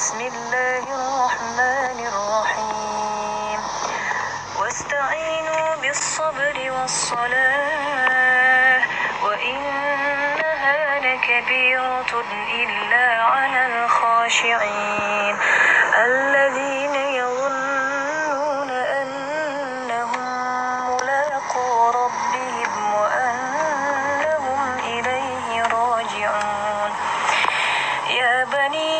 بسم الله الرحمن الرحيم. واستعينوا بالصبر والصلاة وإنها لكبيرة إلا على الخاشعين. الذين يظنون أنهم ملاقو ربهم وأنهم إليه راجعون. يا بني